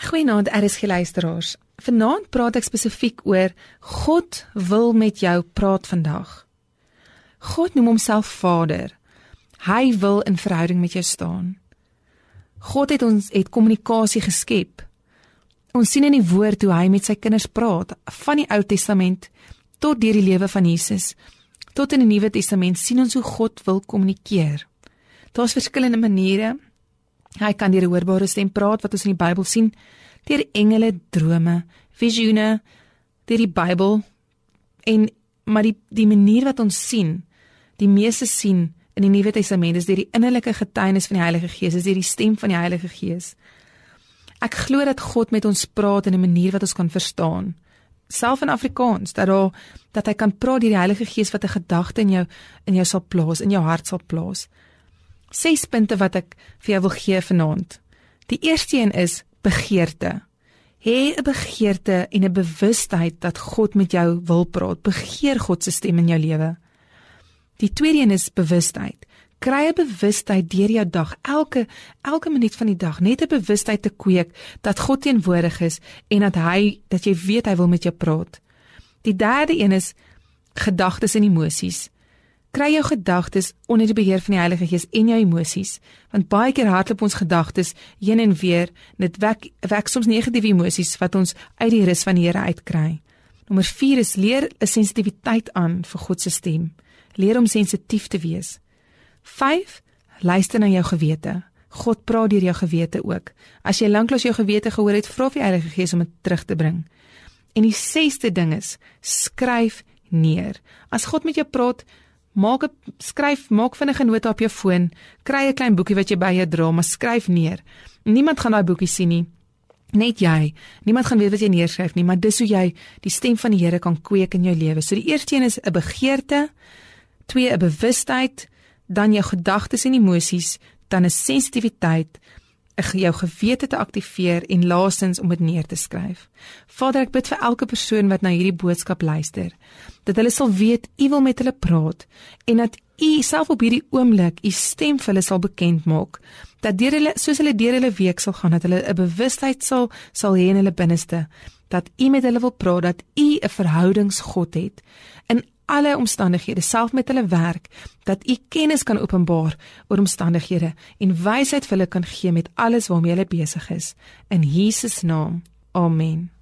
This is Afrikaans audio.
Goeienaand, RSG luisteraars. Vanaand praat ek spesifiek oor God wil met jou praat vandag. God noem homself Vader. Hy wil in verhouding met jou staan. God het ons het kommunikasie geskep. Ons sien in die woord hoe hy met sy kinders praat, van die Ou Testament tot deur die lewe van Jesus. Tot in die Nuwe Testament sien ons hoe God wil kommunikeer. Daar's verskillende maniere. Hy kan deur 'n hoorbare stem praat wat ons in die Bybel sien, deur engele, drome, visioene, deur die Bybel en maar die die manier wat ons sien, die meeste sien in die Nuwe Testament is deur die innerlike getuienis van die Heilige Gees, is deur die stem van die Heilige Gees. Ek glo dat God met ons praat in 'n manier wat ons kan verstaan. Self in Afrikaans dat daar dat hy kan praat deur die Heilige Gees wat 'n gedagte in jou in jou sal plaas, in jou hart sal plaas. Ses punte wat ek vir jou wil gee vanaand. Die eerste een is begeerte. Hê 'n begeerte en 'n bewustheid dat God met jou wil praat. Begeer God se stem in jou lewe. Die tweede een is bewustheid. Kry 'n bewustheid deur jou dag, elke elke minuut van die dag, net 'n bewustheid te kweek dat God teenwoordig is en dat hy dat jy weet hy wil met jou praat. Die derde een is gedagtes en emosies. Kry jou gedagtes onder die beheer van die Heilige Gees en jou emosies, want baie keer hardloop ons gedagtes heen en weer, dit wek wek soms negatiewe emosies wat ons uit die rus van die Here uitkry. Nommer 4 is leer 'n sensitiwiteit aan vir God se stem. Leer om sensitief te wees. 5. Luister na jou gewete. God praat deur jou gewete ook. As jy lanklaas jou gewete gehoor het, vra die Heilige Gees om dit terug te bring. En die 6ste ding is skryf neer. As God met jou praat, maak 'n skryf, maak vinnige note op jou foon, kry 'n klein boekie wat jy by jou dra, maar skryf neer. Niemand gaan daai boekie sien nie. Net jy. Niemand gaan weet wat jy neerskryf nie, maar dis hoe jy die stem van die Here kan kweek in jou lewe. So die eerste een is 'n begeerte, twee 'n bewustheid, dan jou gedagtes en emosies, dan 'n sensitiwiteit, jou gewete te aktiveer en laastens om dit neer te skryf. Vader, ek bid vir elke persoon wat na hierdie boodskap luister, dat hulle sal weet U wil met hulle praat en dat U self op hierdie oomblik U stem vir hulle sal bekend maak. Dat deur hulle soos hulle deur hulle week sal gaan, dat hulle 'n bewustheid sal sal hê in hulle binneste dat U met hulle wil praat, dat U 'n verhoudingsgod het. In alle omstandighede self met hulle werk dat u kennis kan openbaar oor omstandighede en wysheid vir hulle kan gee met alles waarmee hulle besig is. In Jesus naam. Amen